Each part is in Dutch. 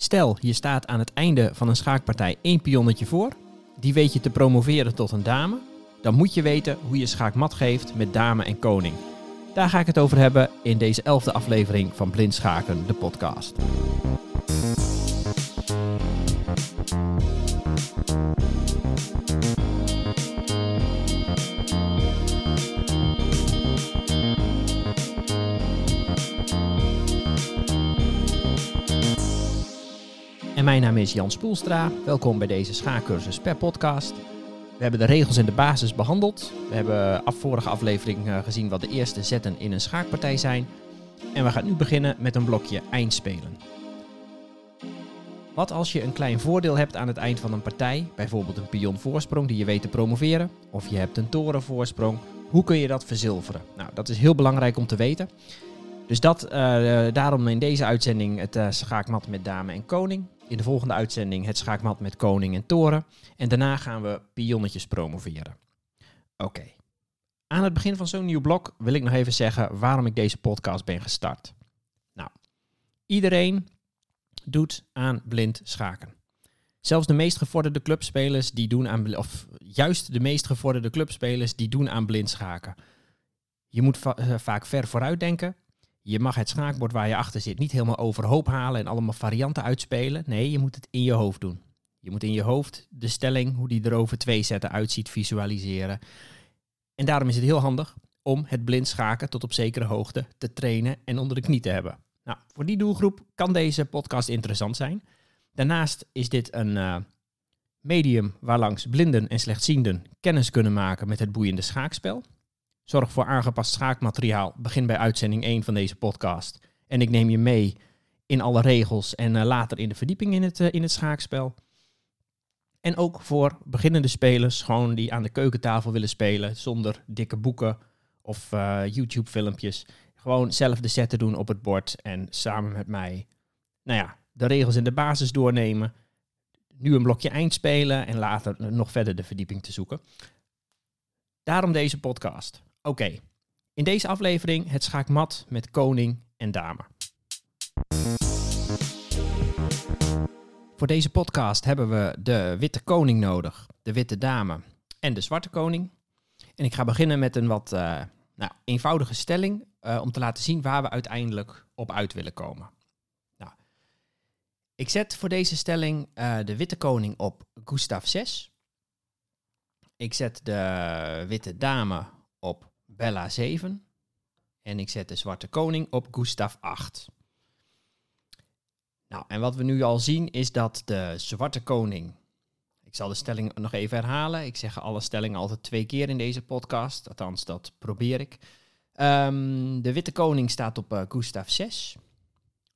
Stel, je staat aan het einde van een schaakpartij één pionnetje voor. Die weet je te promoveren tot een dame. Dan moet je weten hoe je schaakmat geeft met dame en koning. Daar ga ik het over hebben in deze elfde aflevering van Blind Schaken, de podcast. En mijn naam is Jan Spoelstra. Welkom bij deze schaakcursus per podcast. We hebben de regels en de basis behandeld. We hebben af vorige aflevering eh, gezien wat de eerste zetten in een schaakpartij zijn. En we gaan nu beginnen met een blokje eindspelen. Wat als je een klein voordeel hebt aan het eind van een partij, bijvoorbeeld een pionvoorsprong die je weet te promoveren, of je hebt een torenvoorsprong, hoe kun je dat verzilveren? Nou, dat is heel belangrijk om te weten. Dus dat, uh, daarom in deze uitzending het schaakmat met dame en koning. In de volgende uitzending het schaakmat met koning en toren. En daarna gaan we pionnetjes promoveren. Oké. Aan het begin van zo'n nieuw blok wil ik nog even zeggen waarom ik deze podcast ben gestart. Nou, iedereen doet aan blind schaken. Zelfs de meest gevorderde clubspelers die doen aan of juist de meest gevorderde clubspelers die doen aan blind schaken. Je moet va vaak ver vooruit denken. Je mag het schaakbord waar je achter zit niet helemaal overhoop halen en allemaal varianten uitspelen. Nee, je moet het in je hoofd doen. Je moet in je hoofd de stelling, hoe die er over twee zetten uitziet, visualiseren. En daarom is het heel handig om het blind schaken tot op zekere hoogte te trainen en onder de knie te hebben. Nou, voor die doelgroep kan deze podcast interessant zijn. Daarnaast is dit een uh, medium waarlangs blinden en slechtzienden kennis kunnen maken met het boeiende schaakspel. Zorg voor aangepast schaakmateriaal. Begin bij uitzending 1 van deze podcast. En ik neem je mee in alle regels en uh, later in de verdieping in het, uh, in het schaakspel. En ook voor beginnende spelers, gewoon die aan de keukentafel willen spelen zonder dikke boeken of uh, YouTube-filmpjes. Gewoon zelf de zetten doen op het bord en samen met mij, nou ja, de regels en de basis doornemen. Nu een blokje eind spelen en later nog verder de verdieping te zoeken. Daarom deze podcast. Oké, in deze aflevering het schaakmat met koning en dame. Voor deze podcast hebben we de witte koning nodig, de witte dame en de zwarte koning. En ik ga beginnen met een wat uh, nou, eenvoudige stelling uh, om te laten zien waar we uiteindelijk op uit willen komen. Nou, ik zet voor deze stelling uh, de witte koning op Gustav 6. Ik zet de witte dame op Bella 7. En ik zet de zwarte koning op Gustav 8. Nou, en wat we nu al zien is dat de zwarte koning. Ik zal de stelling nog even herhalen. Ik zeg alle stellingen altijd twee keer in deze podcast. Althans, dat probeer ik. Um, de witte koning staat op uh, Gustav 6.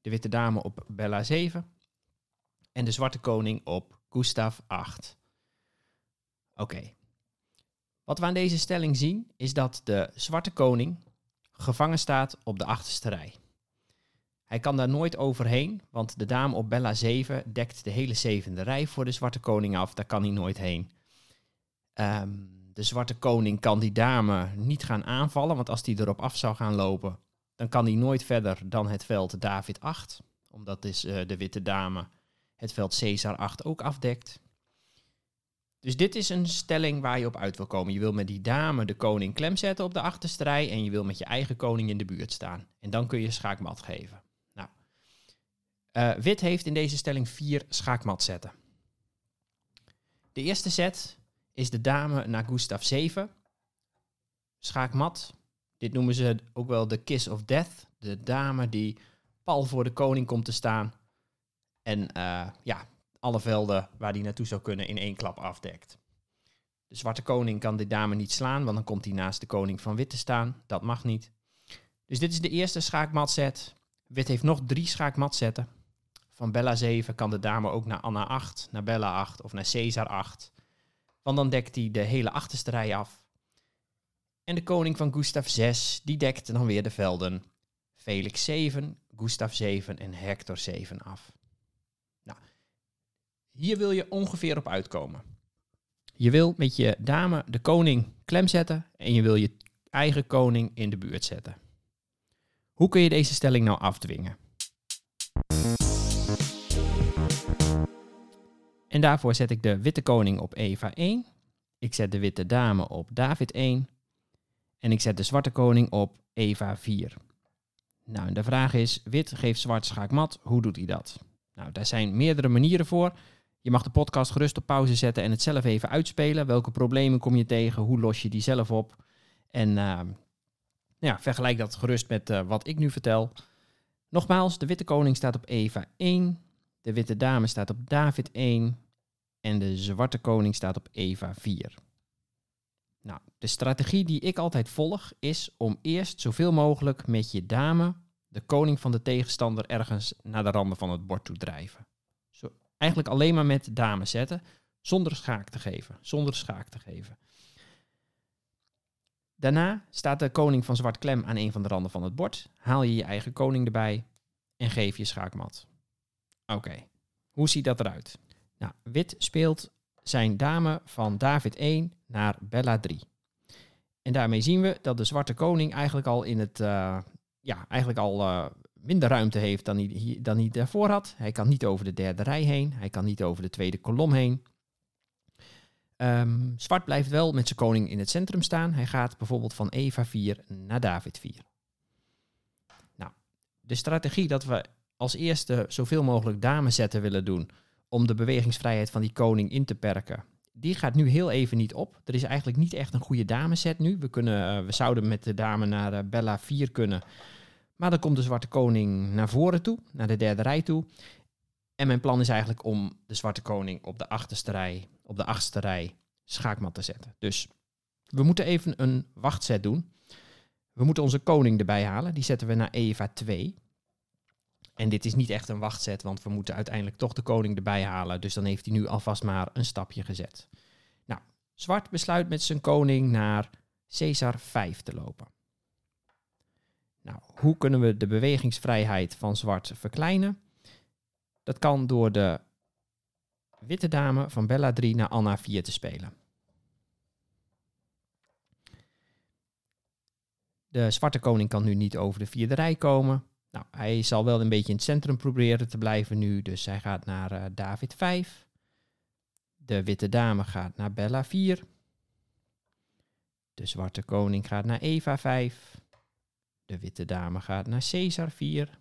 De witte dame op Bella 7. En de zwarte koning op Gustav 8. Oké. Wat we aan deze stelling zien is dat de zwarte koning gevangen staat op de achterste rij. Hij kan daar nooit overheen, want de dame op Bella 7 dekt de hele zevende rij voor de zwarte koning af. Daar kan hij nooit heen. Um, de zwarte koning kan die dame niet gaan aanvallen, want als die erop af zou gaan lopen, dan kan hij nooit verder dan het veld David 8, omdat is, uh, de witte dame het veld Caesar 8 ook afdekt. Dus dit is een stelling waar je op uit wil komen. Je wil met die dame de koning klem zetten op de achterste rij en je wil met je eigen koning in de buurt staan. En dan kun je schaakmat geven. Nou, uh, wit heeft in deze stelling vier schaakmatzetten. De eerste set is de dame naar Gustav 7. Schaakmat. Dit noemen ze ook wel de kiss of death. De dame die pal voor de koning komt te staan. En uh, ja, alle velden waar die naartoe zou kunnen in één klap afdekt. De zwarte koning kan de dame niet slaan, want dan komt hij naast de koning van wit te staan. Dat mag niet. Dus dit is de eerste schaakmatset. Wit heeft nog drie schaakmatzetten. Van Bella 7 kan de dame ook naar Anna 8, naar Bella 8 of naar Caesar 8. Want dan dekt hij de hele achterste rij af. En de koning van Gustav 6, die dekt dan weer de velden Felix 7, Gustav 7 en Hector 7 af. Hier wil je ongeveer op uitkomen. Je wil met je dame de koning klem zetten en je wil je eigen koning in de buurt zetten. Hoe kun je deze stelling nou afdwingen? En daarvoor zet ik de witte koning op Eva 1. Ik zet de witte dame op David 1. En ik zet de zwarte koning op Eva 4. Nou, en de vraag is, wit geeft zwart schaakmat, hoe doet hij dat? Nou, daar zijn meerdere manieren voor. Je mag de podcast gerust op pauze zetten en het zelf even uitspelen. Welke problemen kom je tegen? Hoe los je die zelf op? En uh, ja, vergelijk dat gerust met uh, wat ik nu vertel. Nogmaals, de witte koning staat op Eva 1. De witte dame staat op David 1. En de zwarte koning staat op Eva 4. Nou, de strategie die ik altijd volg is om eerst zoveel mogelijk met je dame de koning van de tegenstander ergens naar de randen van het bord toe drijven. Eigenlijk alleen maar met dame zetten, zonder schaak te geven. Zonder schaak te geven. Daarna staat de koning van zwart klem aan een van de randen van het bord. Haal je je eigen koning erbij en geef je schaakmat. Oké, hoe ziet dat eruit? Nou, wit speelt zijn dame van David 1 naar Bella 3. En daarmee zien we dat de zwarte koning eigenlijk al in het, uh, ja, eigenlijk al uh, minder ruimte heeft dan hij, dan hij daarvoor had. Hij kan niet over de derde rij heen, hij kan niet over de tweede kolom heen. Um, zwart blijft wel met zijn koning in het centrum staan. Hij gaat bijvoorbeeld van Eva 4 naar David 4. Nou, de strategie dat we als eerste zoveel mogelijk damezetten willen doen om de bewegingsvrijheid van die koning in te perken, die gaat nu heel even niet op. Er is eigenlijk niet echt een goede dameset nu. We, kunnen, uh, we zouden met de dame naar uh, Bella 4 kunnen. Maar dan komt de zwarte koning naar voren toe, naar de derde rij toe. En mijn plan is eigenlijk om de zwarte koning op de achterste rij, op de achtste rij, schaakmat te zetten. Dus we moeten even een wachtzet doen. We moeten onze koning erbij halen. Die zetten we naar Eva 2. En dit is niet echt een wachtzet, want we moeten uiteindelijk toch de koning erbij halen. Dus dan heeft hij nu alvast maar een stapje gezet. Nou, zwart besluit met zijn koning naar Caesar 5 te lopen. Nou, hoe kunnen we de bewegingsvrijheid van zwart verkleinen? Dat kan door de witte dame van Bella 3 naar Anna 4 te spelen. De zwarte koning kan nu niet over de vierde rij komen. Nou, hij zal wel een beetje in het centrum proberen te blijven nu, dus hij gaat naar uh, David 5. De witte dame gaat naar Bella 4. De zwarte koning gaat naar Eva 5. De witte dame gaat naar Caesar 4.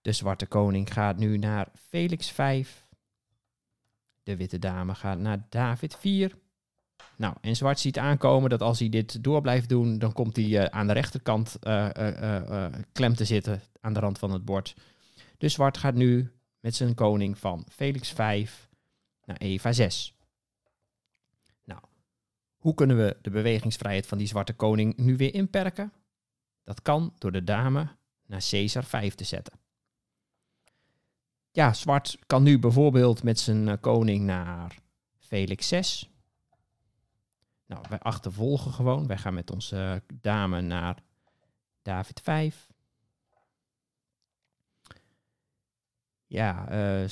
De zwarte koning gaat nu naar Felix 5. De witte dame gaat naar David 4. Nou, en zwart ziet aankomen dat als hij dit door blijft doen, dan komt hij uh, aan de rechterkant uh, uh, klem te zitten aan de rand van het bord. Dus zwart gaat nu met zijn koning van Felix 5 naar Eva 6. Hoe kunnen we de bewegingsvrijheid van die zwarte koning nu weer inperken? Dat kan door de dame naar Caesar 5 te zetten. Ja, zwart kan nu bijvoorbeeld met zijn koning naar Felix 6. Nou, wij achtervolgen gewoon. Wij gaan met onze dame naar David 5. Ja, uh,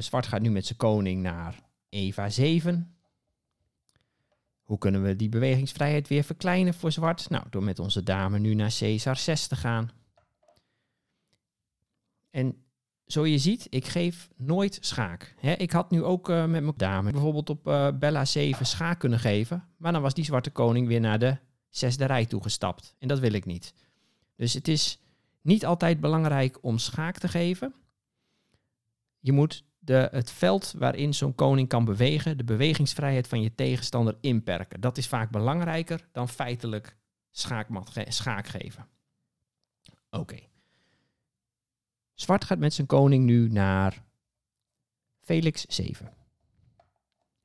zwart gaat nu met zijn koning naar Eva 7. Hoe kunnen we die bewegingsvrijheid weer verkleinen voor zwart? Nou, door met onze dame nu naar Caesar 6 te gaan. En zo je ziet, ik geef nooit schaak. ik had nu ook uh, met mijn dame bijvoorbeeld op uh, Bella 7 schaak kunnen geven. Maar dan was die zwarte koning weer naar de zesde rij toegestapt. En dat wil ik niet. Dus het is niet altijd belangrijk om schaak te geven. Je moet de, het veld waarin zo'n koning kan bewegen, de bewegingsvrijheid van je tegenstander inperken. Dat is vaak belangrijker dan feitelijk schaakmat schaak geven. Oké. Zwart gaat met zijn koning nu naar Felix 7.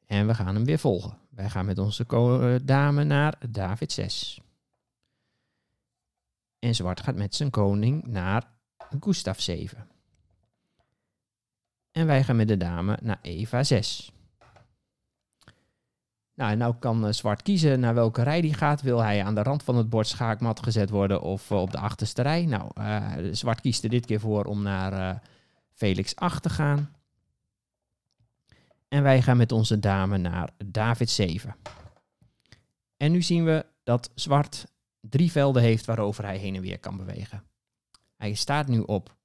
En we gaan hem weer volgen. Wij gaan met onze eh, dame naar David 6. En zwart gaat met zijn koning naar Gustav 7. En wij gaan met de dame naar Eva 6. Nou, en nou kan uh, zwart kiezen naar welke rij die gaat. Wil hij aan de rand van het bord schaakmat gezet worden of uh, op de achterste rij? Nou, uh, zwart kiest er dit keer voor om naar Felix 8 te gaan. En wij gaan met onze dame naar David 7. En nu zien we dat zwart drie velden heeft waarover hij heen en weer kan bewegen. Hij staat nu op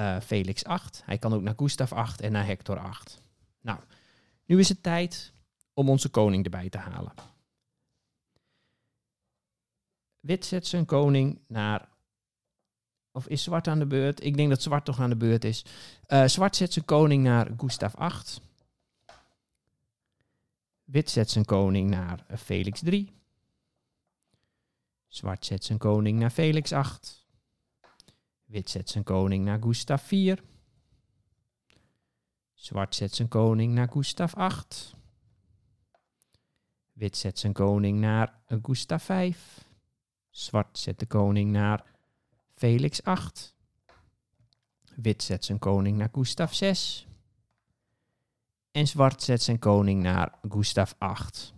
eh, Felix 8. Hij kan ook naar Gustav 8 en naar Hector 8. Nou, nu is het tijd om onze koning erbij te halen. Wit zet zijn koning naar. Of is zwart aan de beurt? Ik denk dat zwart toch aan de beurt is. Uh, zwart zet zijn koning naar Gustav 8. Wit zet zijn koning naar Felix 3. Zwart zet zijn koning naar Felix 8. Wit zet zijn koning naar Gustav 4. Zwart zet zijn koning naar Gustav 8. Wit zet zijn koning naar Gustav 5. Zwart zet de koning naar Felix 8. Wit zet zijn koning naar Gustav 6. En zwart zet zijn koning naar Gustav 8.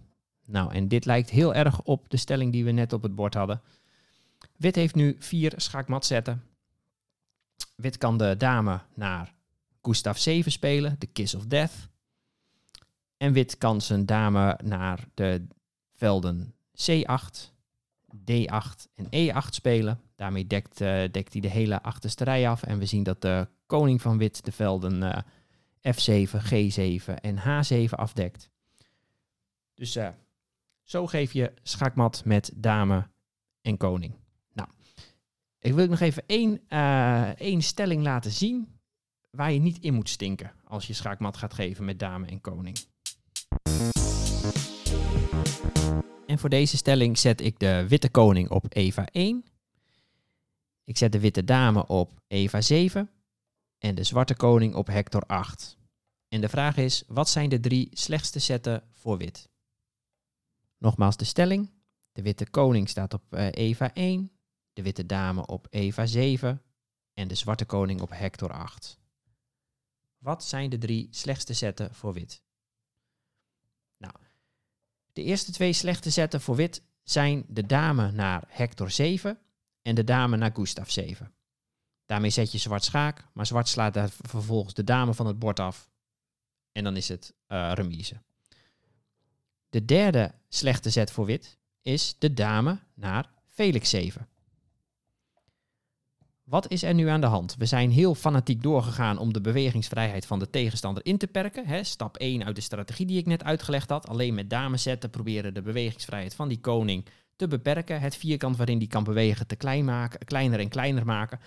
Nou, en dit lijkt heel erg op de stelling die we net op het bord hadden. Wit heeft nu vier schaakmat zetten. Wit kan de dame naar Gustav 7 spelen, de Kiss of Death. En wit kan zijn dame naar de velden C8, D8 en E8 spelen. Daarmee dekt, uh, dekt hij de hele achterste rij af. En we zien dat de koning van wit de velden uh, F7, G7 en H7 afdekt. Dus uh, zo geef je schaakmat met dame en koning. Ik wil nog even één, één stelling laten zien waar je niet in moet stinken als je schaakmat gaat geven met dame en koning. En voor deze stelling zet ik de witte koning op Eva 1. Ik zet de witte dame op Eva 7 en de zwarte koning op Hector 8. En de vraag is, wat zijn de drie slechtste zetten voor wit? Nogmaals de stelling. De witte koning staat op uh, Eva 1, de witte dame op Eva 7 en de zwarte koning op Hector 8. Wat zijn de drie slechtste zetten voor wit? Nou, de eerste twee slechte zetten voor wit zijn de dame naar Hector 7 en de dame naar Gustav 7. Daarmee zet je zwart schaak, maar zwart slaat daar vervolgens de dame van het bord af. En dan is het uh, remise. De derde slechte zet voor wit is de dame naar Felix 7. Wat is er nu aan de hand? We zijn heel fanatiek doorgegaan om de bewegingsvrijheid van de tegenstander in te perken. Stap 1 uit de strategie die ik net uitgelegd had. Alleen met dames zetten proberen de bewegingsvrijheid van die koning te beperken. Het vierkant waarin die kan bewegen te klein maken, kleiner en kleiner maken.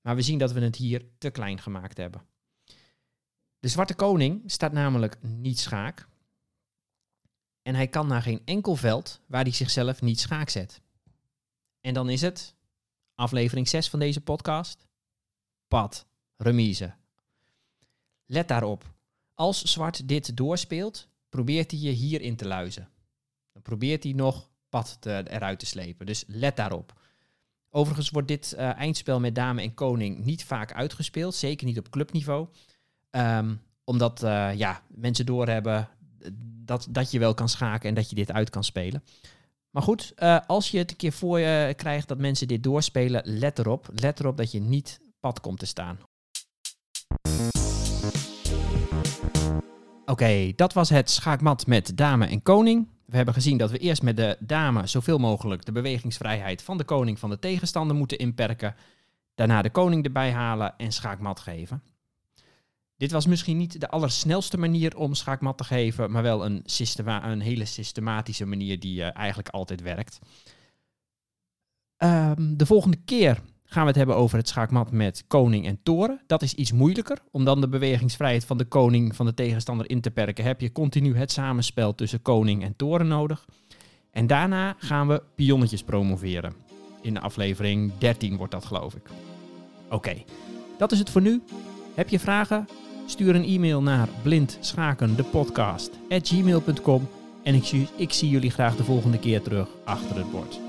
Maar we zien dat we het hier te klein gemaakt hebben. De zwarte koning staat namelijk niet schaak. En hij kan naar geen enkel veld waar hij zichzelf niet schaak zet. En dan is het aflevering 6 van deze podcast. Pad, remise. Let daarop. Als zwart dit doorspeelt, probeert hij je hierin te luizen. Dan probeert hij nog pad te, eruit te slepen. Dus let daarop. Overigens wordt dit uh, eindspel met dame en koning niet vaak uitgespeeld. Zeker niet op clubniveau. Um, omdat uh, ja, mensen doorhebben dat, dat je wel kan schaken en dat je dit uit kan spelen. Maar goed, uh, als je het een keer voor je krijgt dat mensen dit doorspelen, let erop. Let erop dat je niet pad komt te staan. Oké, dat was het schaakmat met dame en koning. We hebben gezien dat we eerst met de dame zoveel mogelijk de bewegingsvrijheid van de koning van de tegenstander moeten inperken. Daarna de koning erbij halen en schaakmat geven. Dit was misschien niet de allersnelste manier om schaakmat te geven, maar wel een, een hele systematische manier die uh, eigenlijk altijd werkt. Um, de volgende keer gaan we het hebben over het schaakmat met koning en toren. Dat is iets moeilijker. Om dan de bewegingsvrijheid van de koning van de tegenstander in te perken, heb je continu het samenspel tussen koning en toren nodig. En daarna gaan we pionnetjes promoveren. In de aflevering 13 wordt dat, geloof ik. Oké, dat is het voor nu. Heb je vragen? Stuur een e-mail naar blindschakendepodcast.gmail.com en ik zie, ik zie jullie graag de volgende keer terug achter het bord.